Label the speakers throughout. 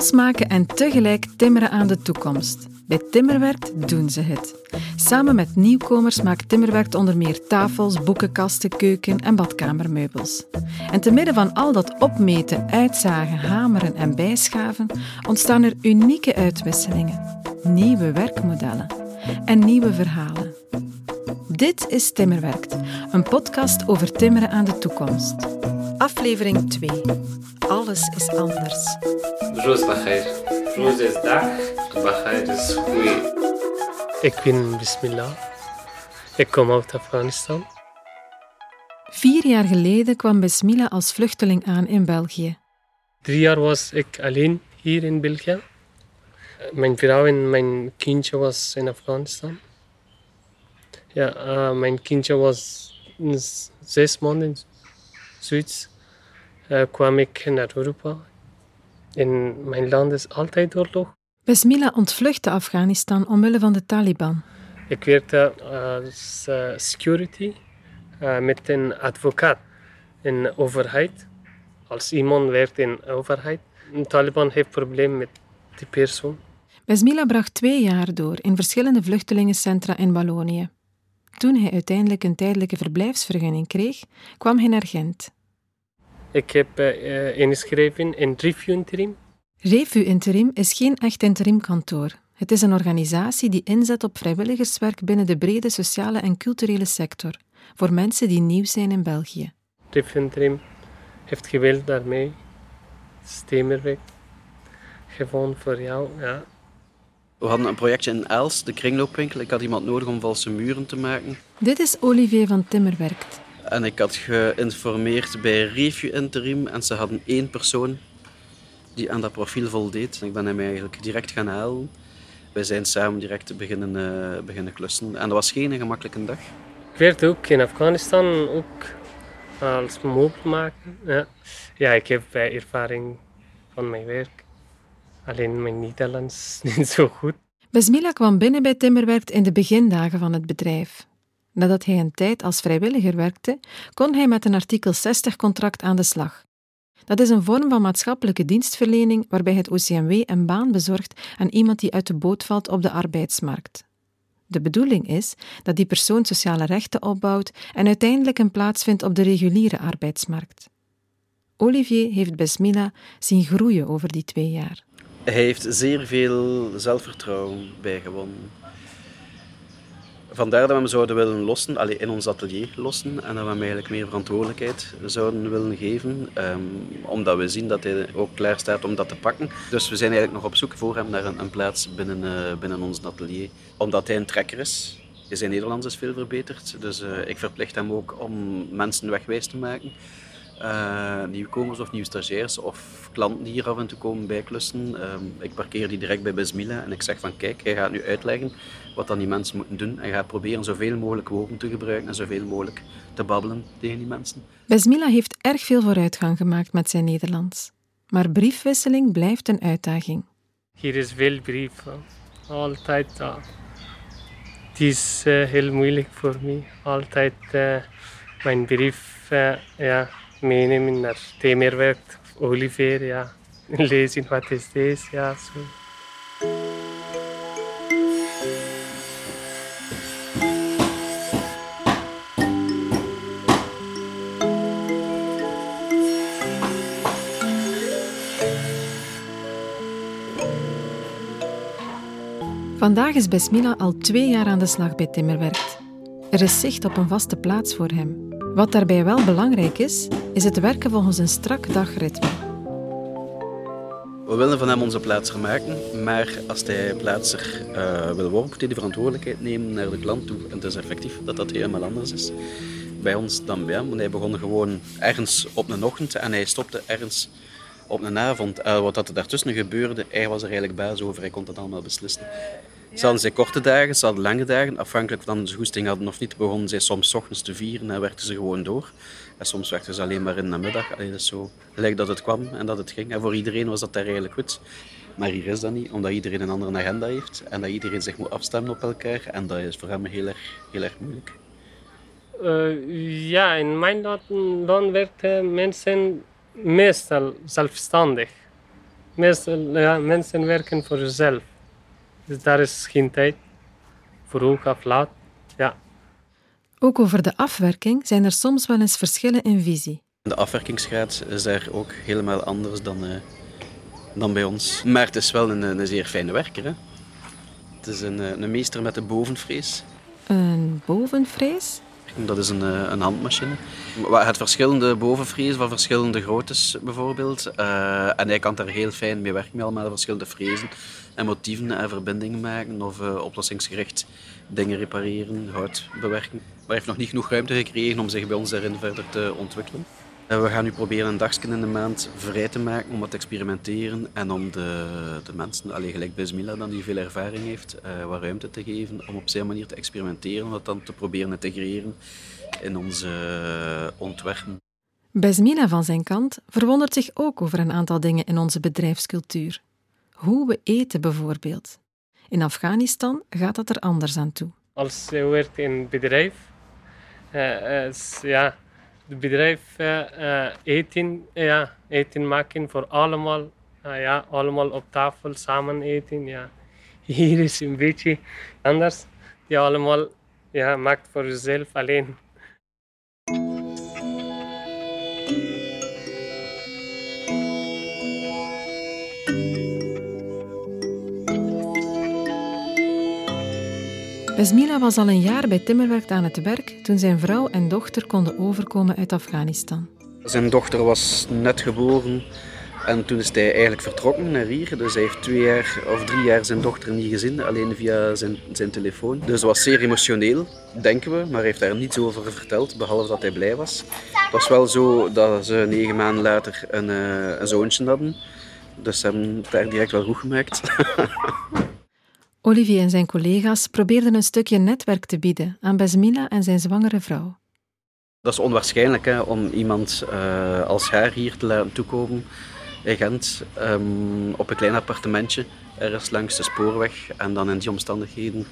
Speaker 1: Maken en tegelijk timmeren aan de toekomst. Bij Timmerwerkt doen ze het. Samen met nieuwkomers maakt Timmerwerkt onder meer tafels, boekenkasten, keuken- en badkamermeubels. En te midden van al dat opmeten, uitzagen, hameren en bijschaven ontstaan er unieke uitwisselingen, nieuwe werkmodellen en nieuwe verhalen. Dit is Timmerwerkt, een podcast over timmeren aan de toekomst. Aflevering 2. Alles is anders.
Speaker 2: Roos Bachair. Roos is dag, Bachair is goeie.
Speaker 3: Ik ben Bismillah. Ik kom uit Afghanistan.
Speaker 1: Vier jaar geleden kwam Besmila als vluchteling aan in België.
Speaker 3: Drie jaar was ik alleen hier in België. Mijn vrouw en mijn kindje was in Afghanistan. Ja, uh, mijn kindje was zes maanden, zoiets. Uh, kwam ik naar Europa. In mijn land is altijd oorlog.
Speaker 1: Besmila ontvluchtte Afghanistan omwille van de Taliban.
Speaker 3: Ik werkte als uh, security uh, met een advocaat in de overheid. Als iemand werkt in de overheid, de Taliban heeft probleem met die persoon.
Speaker 1: Besmila bracht twee jaar door in verschillende vluchtelingencentra in Wallonië. Toen hij uiteindelijk een tijdelijke verblijfsvergunning kreeg, kwam hij naar Gent.
Speaker 3: Ik heb uh, ingeschreven in Review Interim.
Speaker 1: Revu Interim is geen echt interimkantoor. Het is een organisatie die inzet op vrijwilligerswerk binnen de brede sociale en culturele sector, voor mensen die nieuw zijn in België.
Speaker 3: Review Interim heeft gewild daarmee. Stemerweg. Gewoon voor jou, ja.
Speaker 4: We hadden een projectje in Els, de kringloopwinkel. Ik had iemand nodig om valse muren te maken.
Speaker 1: Dit is Olivier van Timmerwerkt.
Speaker 4: En ik had geïnformeerd bij Review Interim en ze hadden één persoon die aan dat profiel voldeed. En ik ben hem eigenlijk direct gaan halen. Wij zijn samen direct beginnen, uh, beginnen klussen. En dat was geen gemakkelijke dag.
Speaker 3: Ik werkte ook in Afghanistan, ook als meubelmaker. Ja. ja, ik heb ervaring van mijn werk. Alleen mijn Nederlands is niet zo goed.
Speaker 1: Besmila kwam binnen bij Timmerwerkt in de begindagen van het bedrijf. Nadat hij een tijd als vrijwilliger werkte, kon hij met een artikel 60-contract aan de slag. Dat is een vorm van maatschappelijke dienstverlening waarbij het OCMW een baan bezorgt aan iemand die uit de boot valt op de arbeidsmarkt. De bedoeling is dat die persoon sociale rechten opbouwt en uiteindelijk een plaats vindt op de reguliere arbeidsmarkt. Olivier heeft Besmila zien groeien over die twee jaar.
Speaker 4: Hij heeft zeer veel zelfvertrouwen bijgewonnen. Vandaar dat we hem zouden willen lossen, allee, in ons atelier lossen, en dat we hem eigenlijk meer verantwoordelijkheid zouden willen geven, um, omdat we zien dat hij ook klaar staat om dat te pakken. Dus we zijn eigenlijk nog op zoek voor hem naar een, een plaats binnen, uh, binnen ons atelier. Omdat hij een trekker is. Zijn Nederlands is veel verbeterd, dus uh, ik verplicht hem ook om mensen wegwijs te maken. Uh, nieuwkomers of nieuwe stagiairs of klanten die hier af en toe komen bijklussen. Um, ik parkeer die direct bij Besmila en ik zeg van kijk, hij gaat nu uitleggen wat dan die mensen moeten doen. En gaat proberen zoveel mogelijk woorden te gebruiken en zoveel mogelijk te babbelen tegen die mensen.
Speaker 1: Besmila heeft erg veel vooruitgang gemaakt met zijn Nederlands. Maar briefwisseling blijft een uitdaging.
Speaker 3: Hier is veel brieven. Altijd. Uh, het is uh, heel moeilijk voor mij. Altijd uh, mijn brief ja, meenemen naar Temerwerk of Olivier. Ja. Lezen wat is deze.
Speaker 1: Vandaag is Besmila al twee jaar aan de slag bij Timmerwerkt. Er is zicht op een vaste plaats voor hem. Wat daarbij wel belangrijk is, is het werken volgens een strak dagritme.
Speaker 4: We willen van hem onze plaatser maken, maar als hij plaatser uh, wil worden, moet hij de verantwoordelijkheid nemen naar de klant toe. En het is effectief dat dat helemaal anders is bij ons dan bij hem. Want hij begon gewoon ergens op een ochtend en hij stopte ergens op een avond. Uh, wat er daartussen gebeurde, hij was er eigenlijk baas over. Hij kon dat allemaal beslissen. Ze hadden korte dagen, ze hadden lange dagen. Afhankelijk van de goesting hadden of niet, begonnen zij soms ochtends te vieren en werkten ze gewoon door. En soms werkten ze alleen maar in de middag. Allee, dus zo gelijk dat het kwam en dat het ging. En voor iedereen was dat daar eigenlijk goed. Maar hier is dat niet, omdat iedereen een andere agenda heeft en dat iedereen zich moet afstemmen op elkaar. En dat is voor hem heel erg, heel erg moeilijk.
Speaker 3: Uh, ja, in mijn land werken mensen meestal zelfstandig. Meestal, ja, mensen werken voor zichzelf. Dus daar is geen tijd. Vroeg of laat.
Speaker 1: Ook over de afwerking zijn er soms wel eens verschillen in visie.
Speaker 4: De afwerkingsgraad is daar ook helemaal anders dan, uh, dan bij ons. Maar het is wel een, een zeer fijne werker. Hè? Het is een, eh, een meester met de bovenvrees.
Speaker 1: Een bovenvrees?
Speaker 4: Dat is een, eh, een handmachine. Het verschillende bovenvrees van verschillende groottes bijvoorbeeld. Uh, en hij kan daar heel fijn mee werken met allemaal verschillende frezen en motieven en verbindingen maken of uh, oplossingsgericht dingen repareren, hout bewerken. Maar heeft nog niet genoeg ruimte gekregen om zich bij ons daarin verder te ontwikkelen. We gaan nu proberen een dagje in de maand vrij te maken om wat te experimenteren en om de, de mensen, alleen gelijk Bismillah dan die veel ervaring heeft, wat ruimte te geven om op zijn manier te experimenteren, om dat dan te proberen te integreren in onze ontwerpen.
Speaker 1: Besmila van zijn kant verwondert zich ook over een aantal dingen in onze bedrijfscultuur. Hoe we eten bijvoorbeeld. In Afghanistan gaat dat er anders aan toe.
Speaker 3: Als je werkt in een bedrijf, uh, is, ja, het bedrijf uh, eten, ja, eten maken voor allemaal, uh, ja, allemaal op tafel samen eten. Ja. Hier is een beetje anders. Die allemaal ja, maakt voor jezelf alleen.
Speaker 1: Besmila was al een jaar bij Timmerwerk aan het werk toen zijn vrouw en dochter konden overkomen uit Afghanistan.
Speaker 4: Zijn dochter was net geboren en toen is hij eigenlijk vertrokken naar hier. Dus hij heeft twee jaar of drie jaar zijn dochter niet gezien, alleen via zijn, zijn telefoon. Dus was zeer emotioneel, denken we, maar hij heeft daar niets over verteld, behalve dat hij blij was. Het was wel zo dat ze negen maanden later een, uh, een zoontje hadden. Dus ze hebben het daar direct wel goed gemaakt.
Speaker 1: Olivier en zijn collega's probeerden een stukje netwerk te bieden aan Besmila en zijn zwangere vrouw.
Speaker 4: Dat is onwaarschijnlijk hè, om iemand uh, als haar hier te laten toekomen in Gent um, op een klein appartementje ergens langs de spoorweg en dan in die omstandigheden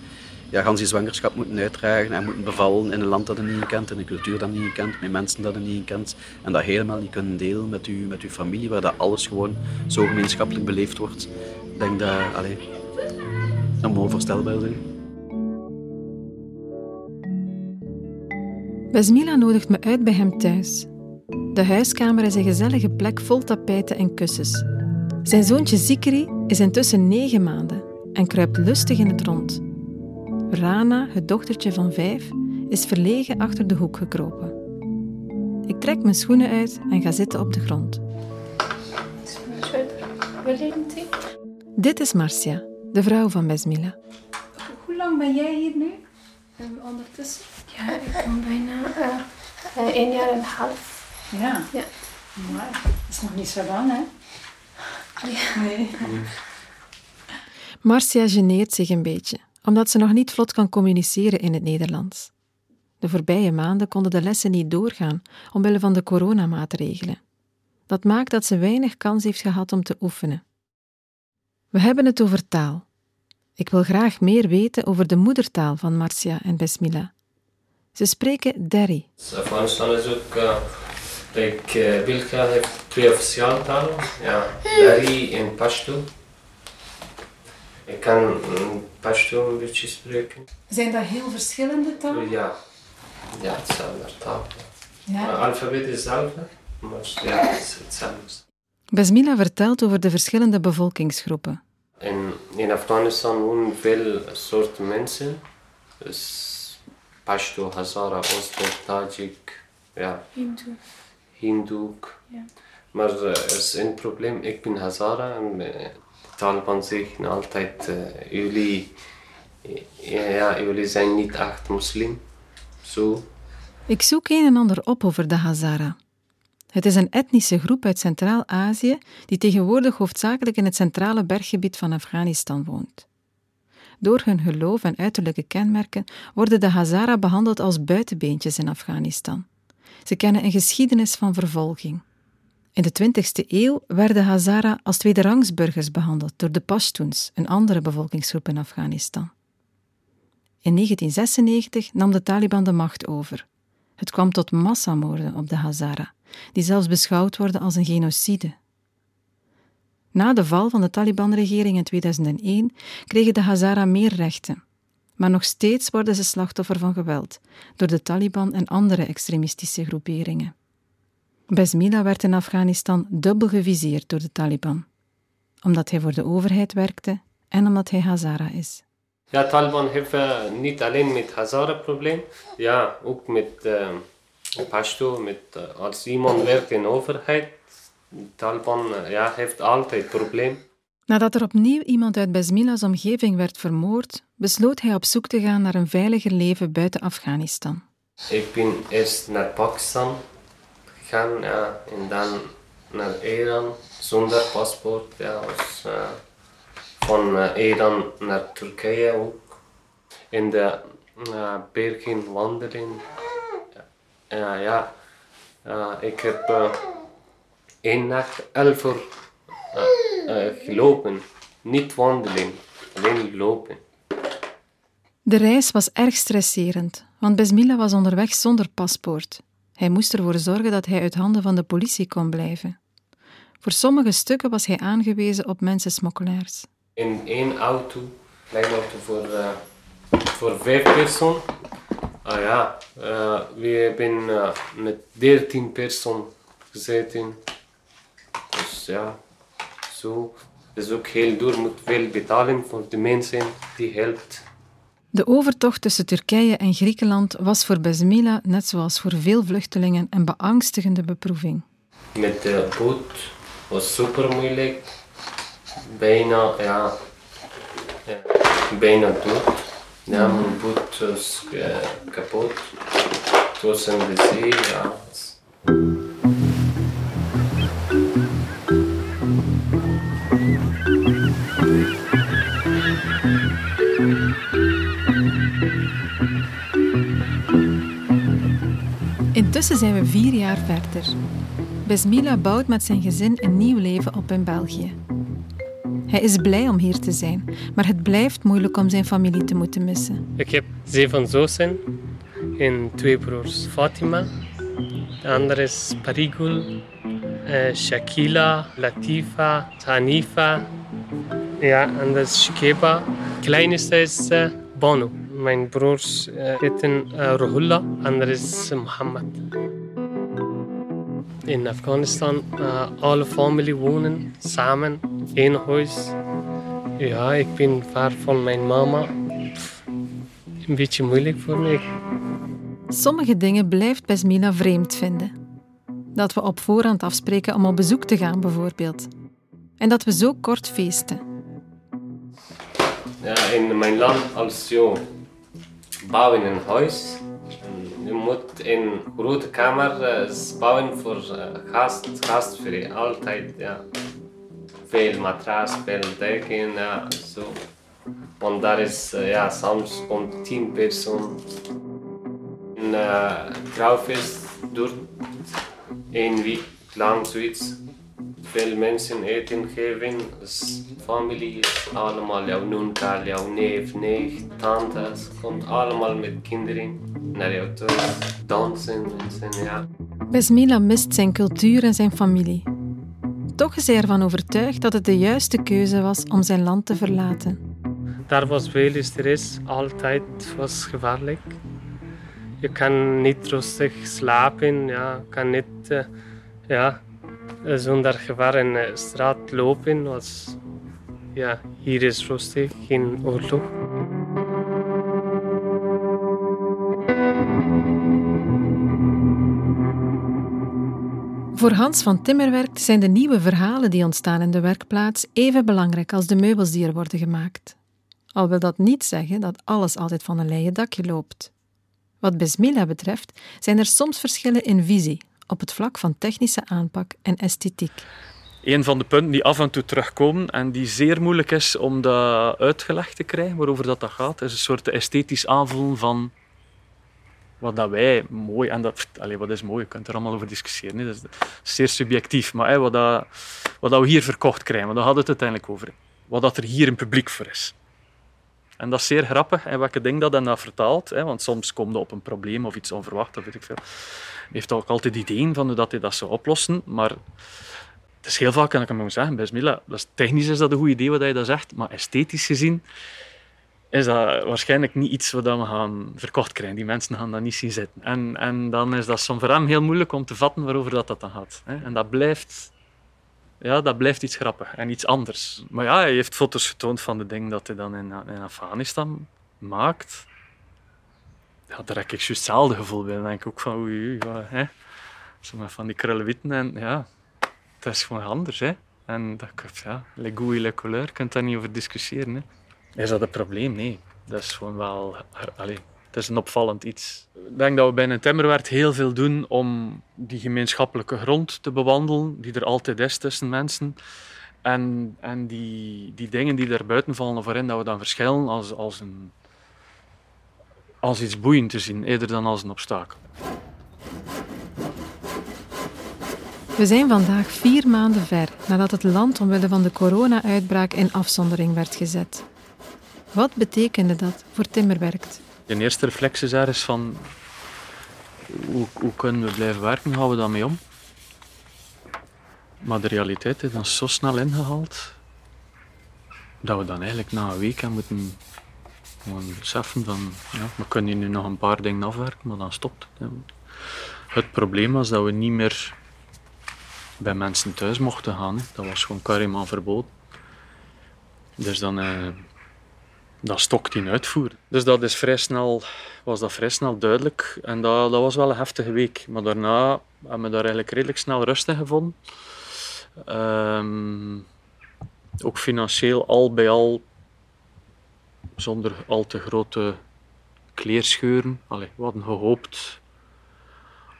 Speaker 4: ja, gaan die zwangerschap moeten uitdragen en moeten bevallen in een land dat je niet kent, in een cultuur dat je niet kent, met mensen dat je niet kent en dat helemaal niet kunnen delen met, u, met uw familie, waar dat alles gewoon zo gemeenschappelijk beleefd wordt. Ik denk dat, allez, dat moet onvoorstelbaar zijn.
Speaker 1: Besmila nodigt me uit bij hem thuis. De huiskamer is een gezellige plek vol tapijten en kussens. Zijn zoontje Zikri is intussen negen maanden en kruipt lustig in het rond. Rana, het dochtertje van vijf, is verlegen achter de hoek gekropen. Ik trek mijn schoenen uit en ga zitten op de grond. Dit is Marcia, de vrouw van Besmila.
Speaker 5: Hoe lang ben jij hier nu?
Speaker 6: ondertussen? Ja, ik ben bijna uh, een jaar en een half.
Speaker 5: Ja. ja. Maar dat is nog niet zo lang, hè?
Speaker 6: Ja. Nee.
Speaker 1: Marcia geneert zich een beetje, omdat ze nog niet vlot kan communiceren in het Nederlands. De voorbije maanden konden de lessen niet doorgaan omwille van de coronamaatregelen. Dat maakt dat ze weinig kans heeft gehad om te oefenen. We hebben het over taal. Ik wil graag meer weten over de moedertaal van Marcia en Besmila. Ze spreken Dari.
Speaker 2: Afghanistan is ook, uh, like, uh, Bilka heeft twee officiële talen. Ja, Dari en Pashto. Ik kan Pashto een beetje spreken.
Speaker 5: Zijn dat heel verschillende talen?
Speaker 2: Ja, ja hetzelfde taal. Ja. Het alfabet is hetzelfde, maar ja, het is hetzelfde.
Speaker 1: Besmila vertelt over de verschillende bevolkingsgroepen.
Speaker 2: In, in Afghanistan wonen veel soorten mensen. Dus Pashto, Hazara, Ozbek, Tajik, ja.
Speaker 6: Hindoe.
Speaker 2: Hindoe.
Speaker 6: Ja.
Speaker 2: Maar uh, er is een probleem. Ik ben Hazara en de Taliban zeggen altijd: uh, jullie, ja, jullie zijn niet echt moslim. Zo.
Speaker 1: Ik zoek een en ander op over de Hazara. Het is een etnische groep uit Centraal-Azië die tegenwoordig hoofdzakelijk in het centrale berggebied van Afghanistan woont. Door hun geloof en uiterlijke kenmerken worden de Hazara behandeld als buitenbeentjes in Afghanistan. Ze kennen een geschiedenis van vervolging. In de 20e eeuw werden Hazara als tweederangsburgers behandeld door de Pashtuns, een andere bevolkingsgroep in Afghanistan. In 1996 nam de Taliban de macht over. Het kwam tot massamoorden op de Hazara, die zelfs beschouwd worden als een genocide. Na de val van de Taliban-regering in 2001 kregen de Hazara meer rechten. Maar nog steeds worden ze slachtoffer van geweld door de Taliban en andere extremistische groeperingen. Besmila werd in Afghanistan dubbel geviseerd door de Taliban, omdat hij voor de overheid werkte en omdat hij Hazara is.
Speaker 2: Ja, Taliban heeft uh, niet alleen met Hazara probleem, ja, ook met uh, Pashto, met, uh, als iemand werkt in de overheid, Taliban ja, heeft altijd probleem.
Speaker 1: Nadat er opnieuw iemand uit Besmila's omgeving werd vermoord, besloot hij op zoek te gaan naar een veiliger leven buiten Afghanistan.
Speaker 2: Ik ben eerst naar Pakistan gegaan ja, en dan naar Iran zonder paspoort. Ja, van uh, Iran naar Turkije ook. In de uh, bergen wandeling. ja, ik heb één nacht elf uur gelopen. Niet wandelen, alleen lopen.
Speaker 1: De reis was erg stresserend, want Besmila was onderweg zonder paspoort. Hij moest ervoor zorgen dat hij uit handen van de politie kon blijven. Voor sommige stukken was hij aangewezen op mensensmokkelaars.
Speaker 2: In één auto, kleine auto voor, uh, voor vijf personen. Ah ja, uh, we hebben uh, met dertien personen gezeten. Dus ja, zo. Het is ook heel duur, moet veel betalen voor de mensen die helpt.
Speaker 1: De overtocht tussen Turkije en Griekenland was voor Besmila, net zoals voor veel vluchtelingen, een beangstigende beproeving.
Speaker 2: Met de boot was super moeilijk. Bijna, ja, ja bijna dood. Ja, mijn boot was uh, kapot. Het was in de zee, ja.
Speaker 1: Intussen zijn we vier jaar verder. Besmila bouwt met zijn gezin een nieuw leven op in België. Hij is blij om hier te zijn, maar het blijft moeilijk om zijn familie te moeten missen.
Speaker 3: Ik heb zeven zussen en twee broers. Fatima, de andere is Parigul, uh, Shakila, Latifa, Hanifa, ja, en dat is Shikeba. De kleinste is uh, Banu. Mijn broers uh, heten uh, Ruhullah en er is Mohammed. In Afghanistan, uh, alle familie wonen samen in huis. Ja, ik ben ver van mijn mama. Een beetje moeilijk voor mij.
Speaker 1: Sommige dingen blijft Besmila vreemd vinden. Dat we op voorhand afspreken om op bezoek te gaan, bijvoorbeeld. En dat we zo kort feesten.
Speaker 2: Ja, in mijn land als je bouwen een huis. Je moet een grote kamer bouwen voor gast, gastvrij. Altijd, ja. Veel matras, veel dekens, ja, zo. Want daar is, ja, soms komt tien personen. Een uh, trouwfeest duurt één week lang zoiets veel mensen eten geven. Dus familie is allemaal jouw nonka, jouw neef, neef, tantes. Komt allemaal met kinderen naar jou toe. Dansen, ja.
Speaker 1: Besmila mist zijn cultuur en zijn familie. Toch is hij ervan overtuigd dat het de juiste keuze was om zijn land te verlaten.
Speaker 3: Daar was veel stress, altijd was gevaarlijk. Je kan niet rustig slapen, ja, kan niet, uh, ja, zonder gevaar in de straat lopen. Was, ja, hier is rustig, geen oorlog.
Speaker 1: Voor Hans van Timmerwerk zijn de nieuwe verhalen die ontstaan in de werkplaats even belangrijk als de meubels die er worden gemaakt. Al wil dat niet zeggen dat alles altijd van een leien dakje loopt. Wat Besmila betreft zijn er soms verschillen in visie op het vlak van technische aanpak en esthetiek.
Speaker 7: Een van de punten die af en toe terugkomen en die zeer moeilijk is om dat uitgelegd te krijgen, waarover dat, dat gaat, is een soort esthetisch aanvoelen van wat dat wij mooi... En dat, allez, wat is mooi? Je kunt er allemaal over discussiëren. Dat is zeer subjectief. Maar wat, dat, wat dat we hier verkocht krijgen, daar hadden het uiteindelijk over. Wat dat er hier een publiek voor is. En dat is zeer grappig. En welke ding dat dan dat vertaalt. Hè, want soms komt er op een probleem of iets onverwacht, of weet ik veel. Heeft ook altijd ideeën van hoe dat hij dat zou oplossen. Maar het is heel vaak, kan ik hem zeggen, Bismillah, dat is, technisch is dat een goed idee wat hij dat zegt. Maar esthetisch gezien is dat waarschijnlijk niet iets wat we gaan verkocht krijgen. Die mensen gaan dat niet zien zitten. En, en dan is dat soms voor hem heel moeilijk om te vatten waarover dat, dat dan gaat. En dat blijft, ja, dat blijft iets grappig en iets anders. Maar ja, hij heeft foto's getoond van de dingen dat hij dan in, Afghanistan maakt. Ja, daar heb ik juist hetzelfde gevoel bij. Dan denk ik ook van, oei, oei, hè? van die krullenwitten en ja, het is gewoon anders. Hè? En dat, ja, les goûts et les couleurs, je kunt daar niet over discussiëren. Hè? Is dat een probleem? Nee. Dat is gewoon wel... Allez, het is een opvallend iets. Ik denk dat we bij een timmerwerk heel veel doen om die gemeenschappelijke grond te bewandelen, die er altijd is tussen mensen. En, en die, die dingen die er buiten vallen voorin, dat we dan verschillen als, als, een, als iets boeiend te zien, eerder dan als een obstakel.
Speaker 1: We zijn vandaag vier maanden ver nadat het land omwille van de corona-uitbraak in afzondering werd gezet. Wat betekende dat voor Timmerwerkt?
Speaker 7: De eerste reflex is is van hoe, hoe kunnen we blijven werken, gaan we daarmee om? Maar de realiteit is dan zo snel ingehaald dat we dan eigenlijk na een week moeten beseffen van ja, we kunnen hier nu nog een paar dingen afwerken, maar dan stopt het. Het probleem was dat we niet meer bij mensen thuis mochten gaan. Dat was gewoon carrément verboden. Dus dan uh, dat stokt in uitvoer. Dus dat is vrij snel, was dat vrij snel duidelijk. En dat, dat was wel een heftige week. Maar daarna hebben we daar eigenlijk redelijk snel rust in gevonden. Um, ook financieel al bij al, zonder al te grote kleerscheuren. Allee, we hadden gehoopt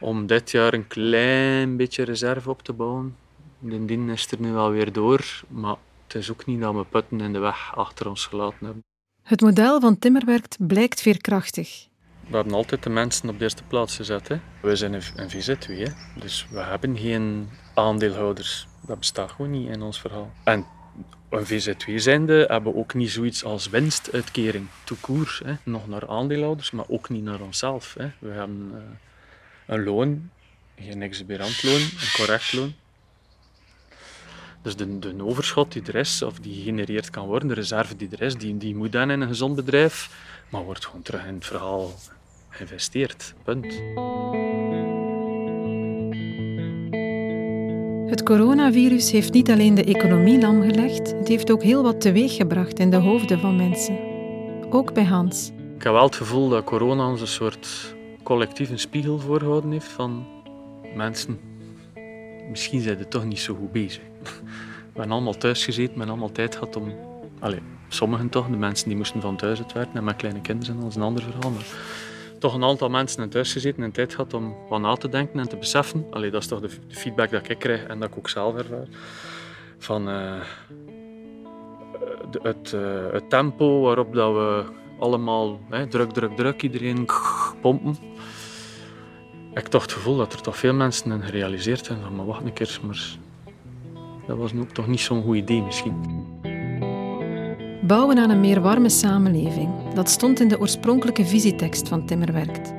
Speaker 7: om dit jaar een klein beetje reserve op te bouwen. De dien is er nu alweer door, maar het is ook niet dat we putten in de weg achter ons gelaten hebben.
Speaker 1: Het model van Timmerwerkt blijkt veerkrachtig.
Speaker 7: We hebben altijd de mensen op de eerste plaats gezet. Hè. We zijn een, een VZW, hè. dus we hebben geen aandeelhouders. Dat bestaat gewoon niet in ons verhaal. En een VZW zijnde hebben we ook niet zoiets als winstuitkering, toekoer. Nog naar aandeelhouders, maar ook niet naar onszelf. Hè. We hebben uh, een loon, geen exuberant loon, een correct loon. Dus de, de overschot die er is, of die gegenereerd kan worden, de reserve die er is, die, die moet dan in een gezond bedrijf, maar wordt gewoon terug in het verhaal geïnvesteerd. Punt.
Speaker 1: Het coronavirus heeft niet alleen de economie lamgelegd, het heeft ook heel wat teweeggebracht in de hoofden van mensen. Ook bij Hans.
Speaker 7: Ik heb wel het gevoel dat corona ons een soort collectieve spiegel voorgehouden heeft van mensen. Misschien zijn ze toch niet zo goed bezig. We hebben allemaal thuis gezeten, hebben allemaal tijd gehad om... Allee, sommigen toch, de mensen die moesten van thuis uit werken en met kleine kinderen zijn, dat is een ander verhaal. Maar toch een aantal mensen in thuis gezeten en tijd gehad om wat na te denken en te beseffen. Allee, dat is toch de feedback dat ik krijg en dat ik ook zelf ervaar. Van uh, het, uh, het, tempo waarop dat we allemaal druk, druk, druk, iedereen pompen. Ik heb toch het gevoel dat er toch veel mensen in gerealiseerd hebben van maar wacht een keer, maar dat was ook toch niet zo'n goed idee misschien.
Speaker 1: Bouwen aan een meer warme samenleving. Dat stond in de oorspronkelijke visietekst van Timmerwerkt.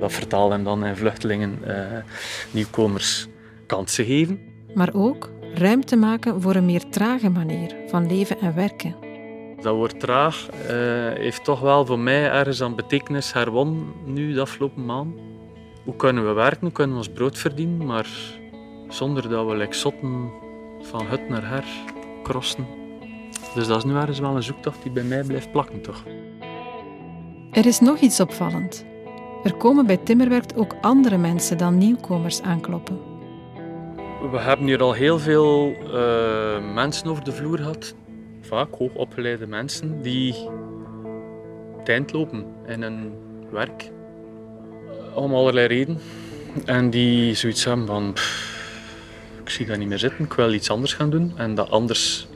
Speaker 7: Dat vertaalde hem dan in vluchtelingen, eh, nieuwkomers, kansen geven.
Speaker 1: Maar ook ruimte maken voor een meer trage manier van leven en werken.
Speaker 7: Dat woord traag uh, heeft toch wel voor mij ergens aan betekenis herwonnen nu de afgelopen maand. Hoe kunnen we werken, hoe kunnen we ons brood verdienen, maar zonder dat we like zotten van hut naar her crossen. Dus dat is nu ergens wel een zoektocht die bij mij blijft plakken, toch?
Speaker 1: Er is nog iets opvallend. Er komen bij Timmerwerkt ook andere mensen dan nieuwkomers aankloppen.
Speaker 7: We hebben hier al heel veel uh, mensen over de vloer gehad, vaak hoogopgeleide mensen, die tijd lopen in hun werk. Om allerlei redenen. En die zoiets hebben van... "Pff, ik dat niet meer zitten, ik wil iets anders gaan doen. En dat anders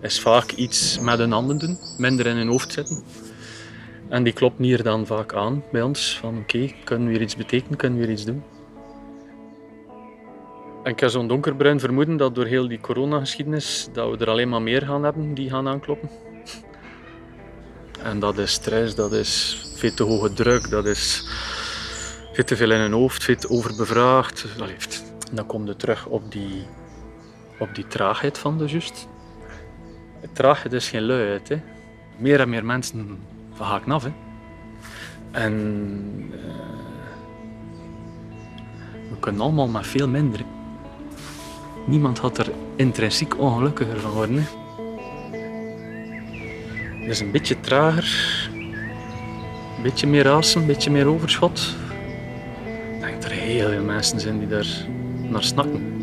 Speaker 7: is vaak iets met een handen doen, minder in hun hoofd zitten. En die klopt hier dan vaak aan bij ons. Van oké, kunnen we hier iets betekenen, kunnen we hier iets doen. En ik heb zo'n donkerbruin vermoeden dat door heel die coronageschiedenis dat we er alleen maar meer gaan hebben die gaan aankloppen. En dat is stress, dat is veel te hoge druk, dat is veel te veel in hun hoofd, veel te overbevraagd. Allee, dan kom je terug op die, op die traagheid van de just. Traagheid is geen luiheid. Hè. Meer en meer mensen verhaken af. Hè. En eh, we kunnen allemaal maar veel minder. Niemand had er intrinsiek ongelukkiger van worden. Hè. Het is een beetje trager, een beetje meer assen, een beetje meer overschot. Ik denk dat er heel veel mensen zijn die daar naar snakken.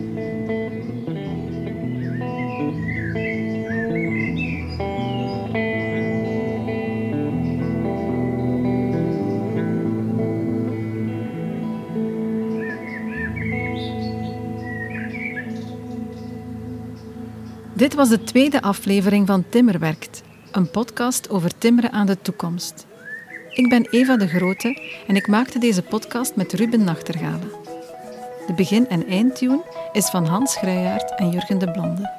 Speaker 1: Dit was de tweede aflevering van Timmerwerkt, een podcast over timmeren aan de toekomst. Ik ben Eva de Grote en ik maakte deze podcast met Ruben Nachtergalen. De begin- en eindtune is van Hans Grijyaert en Jurgen de Blonde.